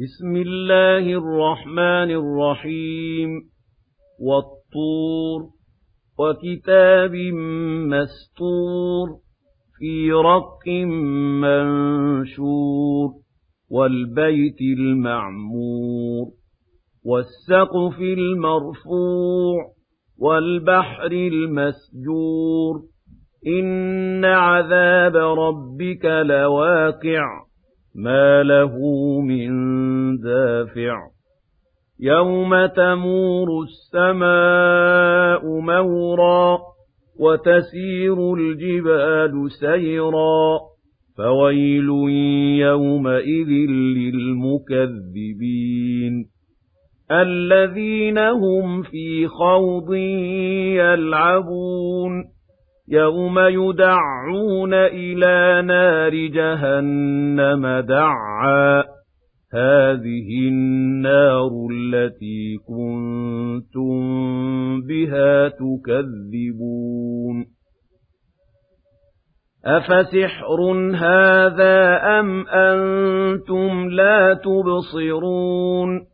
بسم الله الرحمن الرحيم. والطور وكتاب مستور في رق منشور والبيت المعمور والسقف المرفوع والبحر المسجور. إن عذاب ربك لواقع. ما له من دافع يوم تمور السماء مورا وتسير الجبال سيرا فويل يومئذ للمكذبين الذين هم في خوض يلعبون يَوْمَ يُدَعُّونَ إِلَىٰ نَارِ جَهَنَّمَ دَعًّا هَٰذِهِ النَّارُ الَّتِي كُنتُم بِهَا تُكَذِّبُونَ أَفَسِحْرٌ هَٰذَا أَمْ أَنتُمْ لَا تُبْصِرُونَ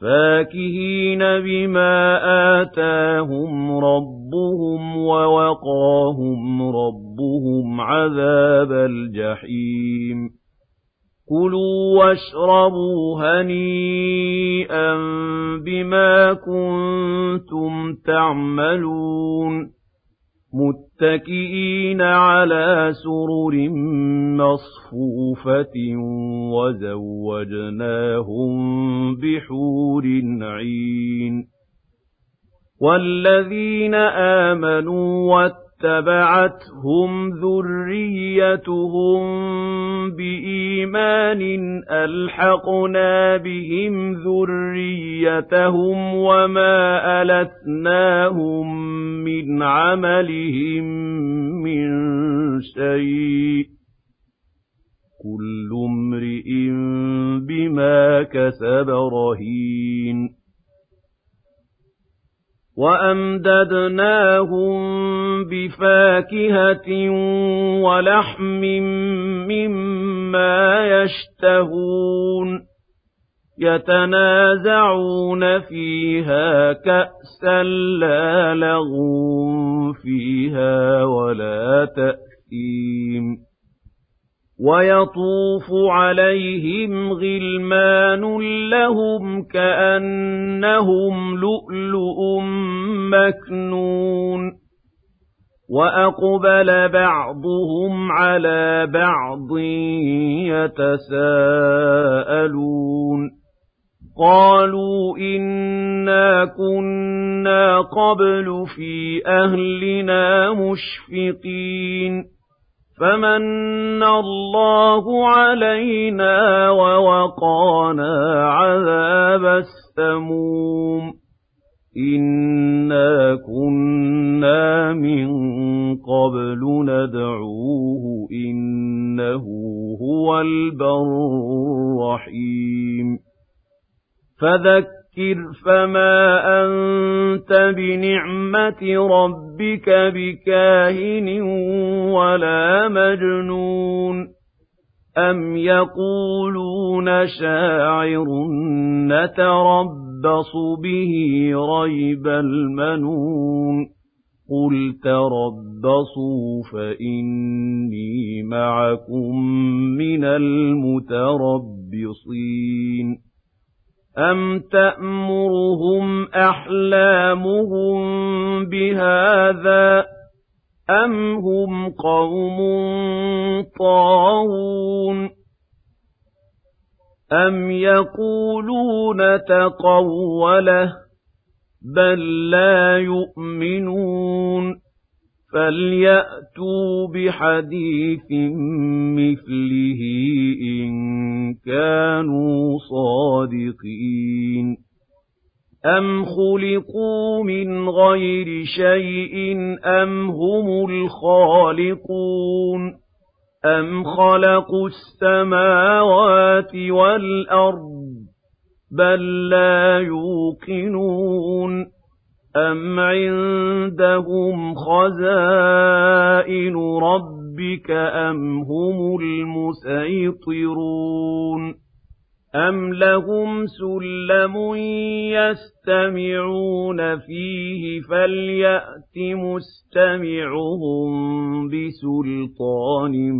فَاكِهِينَ بِمَا آتَاهُمْ رَبُّهُمْ وَوَقَاهُمْ رَبُّهُمْ عَذَابَ الْجَحِيمِ كُلُوا وَاشْرَبُوا هَنِيئًا بِمَا كُنتُمْ تَعْمَلُونَ مُتَّكِئِينَ عَلَىٰ سُرُرٍ مَّصْفُوفَةٍ وَزَوَّجْنَاهُم بِحُورٍ عِينٍ وَالَّذِينَ آمَنُوا اتَّبَعَتْهُمْ ذُرِّيَّتُهُم بِإِيمَانٍ أَلْحَقْنَا بِهِمْ ذُرِّيَّتَهُمْ وَمَا أَلَتْنَاهُم مِّنْ عَمَلِهِم مِّن شَيْءٍ ۚ كُلُّ امْرِئٍ بِمَا كَسَبَ رَهِينٌ وَأَمْدَدْنَاهُم بِفَاكِهَةٍ وَلَحْمٍ مِّمَّا يَشْتَهُونَ يَتَنَازَعُونَ فِيهَا كَأْسًا لَّا لَغْوٌ فِيهَا وَلَا تَأْثِيمٌ وَيَطُوفُ عَلَيْهِمْ غِلْمَانٌ لَّهُمْ كَأَنَّهُمْ لُؤْلُؤٌ مَّكْنُونٌ وَأَقْبَلَ بَعْضُهُمْ عَلَىٰ بَعْضٍ يَتَسَاءَلُونَ قَالُوا إِنَّا كُنَّا قَبْلُ فِي أَهْلِنَا مُشْفِقِينَ فَمَنَّ اللَّهُ عَلَيْنَا وَوَقَانَا عَذَابَ السَّمُومِ إِنَّا كُنَّا مِن قَبْلُ نَدْعُوهُ ۖ إِنَّهُ هُوَ الْبَرُّ الرَّحِيمُ فَذَكِّرْ فَمَا أَنتَ بِنِعْمَةِ رَبِّكَ بِكَاهِنٍ وَلَا مَجْنُونٍ أَمْ يَقُولُونَ شَاعِرٌ نَّتَرَبَّصُ بِهِ رَيْبَ الْمَنُونِ قُلْ تَرَبَّصُوا فَإِنِّي مَعَكُم مِّنَ الْمُتَرَبِّصِينَ أَمْ تَأْمُرُهُمْ أَحْلَامُهُم بِهَٰذَا ۚ أَمْ هُمْ قَوْمٌ طَاغُونَ أَمْ يَقُولُونَ تَقَوَّلَهُ ۚ بَل لَّا يُؤْمِنُونَ فَلْيَأْتُوا بِحَدِيثٍ مِّثْلِهِ إِن كَانُوا صَادِقِينَ أَمْ خُلِقُوا مِنْ غَيْرِ شَيْءٍ أَمْ هُمُ الْخَالِقُونَ أَمْ خَلَقُوا السَّمَاوَاتِ وَالْأَرْضَ بَل لَّا يُوقِنُونَ أَمْ عِندَهُمْ خَزَائِنُ رَبِّكَ أَمْ هُمُ الْمُصَيْطِرُونَ أَمْ لَهُمْ سُلَّمٌ يَسْتَمِعُونَ فِيهِ فَلْيَأْتِ مُسْتَمِعُهُم بِسُلْطَانٍ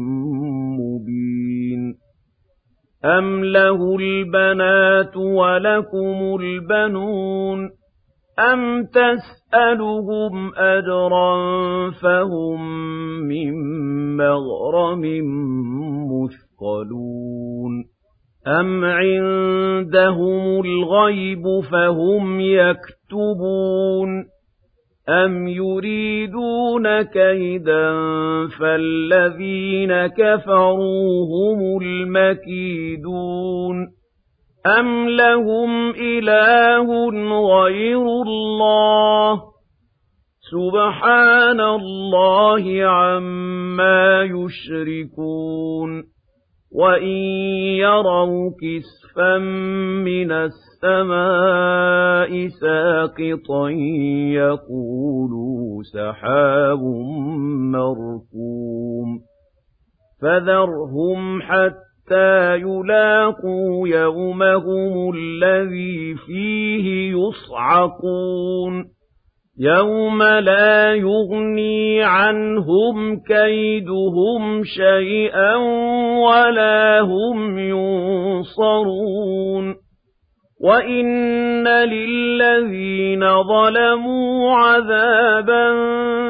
مُّبِينٍ أَمْ لَهُ الْبَنَاتُ وَلَكُمُ الْبَنُونَ أَمْ تَسْأَلُهُمْ أَجْرًا فَهُم مِّن مَّغْرَمٍ مُّثْقَلُونَ أَمْ عِندَهُمُ الْغَيْبُ فَهُمْ يَكْتُبُونَ أَمْ يُرِيدُونَ كَيْدًا فَالَّذِينَ كَفَرُوا هُمُ الْمَكِيدُونَ أَمْ لَهُمْ إِلَٰهٌ غَيْرُ اللَّهِ سُبْحَانَ اللَّهِ عَمَّا يُشْرِكُونَ وَإِن يَرَوْا كِسْفًا مِّنَ السَّمَاءِ سَاقِطًا يَقُولُوا سَحَابٌ مَّرْكُومٌ فَذَرْهُمْ حَتَّىٰ يُلَاقُوا يَوْمَهُمُ الَّذِي فِيهِ يُصْعَقُونَ يَوْمَ لَا يُغْنِي عَنْهُمْ كَيْدُهُمْ شَيْئًا وَلَا هُمْ يُنصَرُونَ وَإِنَّ لِلَّذِينَ ظَلَمُوا عَذَابًا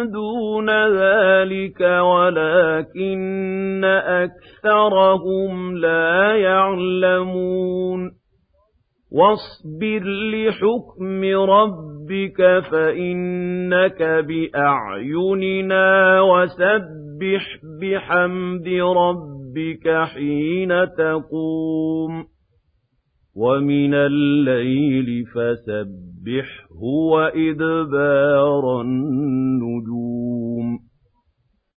دُونَ ذَلِكَ وَلَٰكِنَّ أَكْثَرَهُمْ لَا يَعْلَمُونَ وَاصْبِرْ لِحُكْمِ رَبِّكَ فَإِنَّكَ بِأَعْيُنِنَا وَسَبِّحْ بِحَمْدِ رَبِّكَ حِينَ تَقُومُ. وَمِنَ اللَّيْلِ فَسَبِّحْهُ وَإِدْبَارَ النُّجُومِ.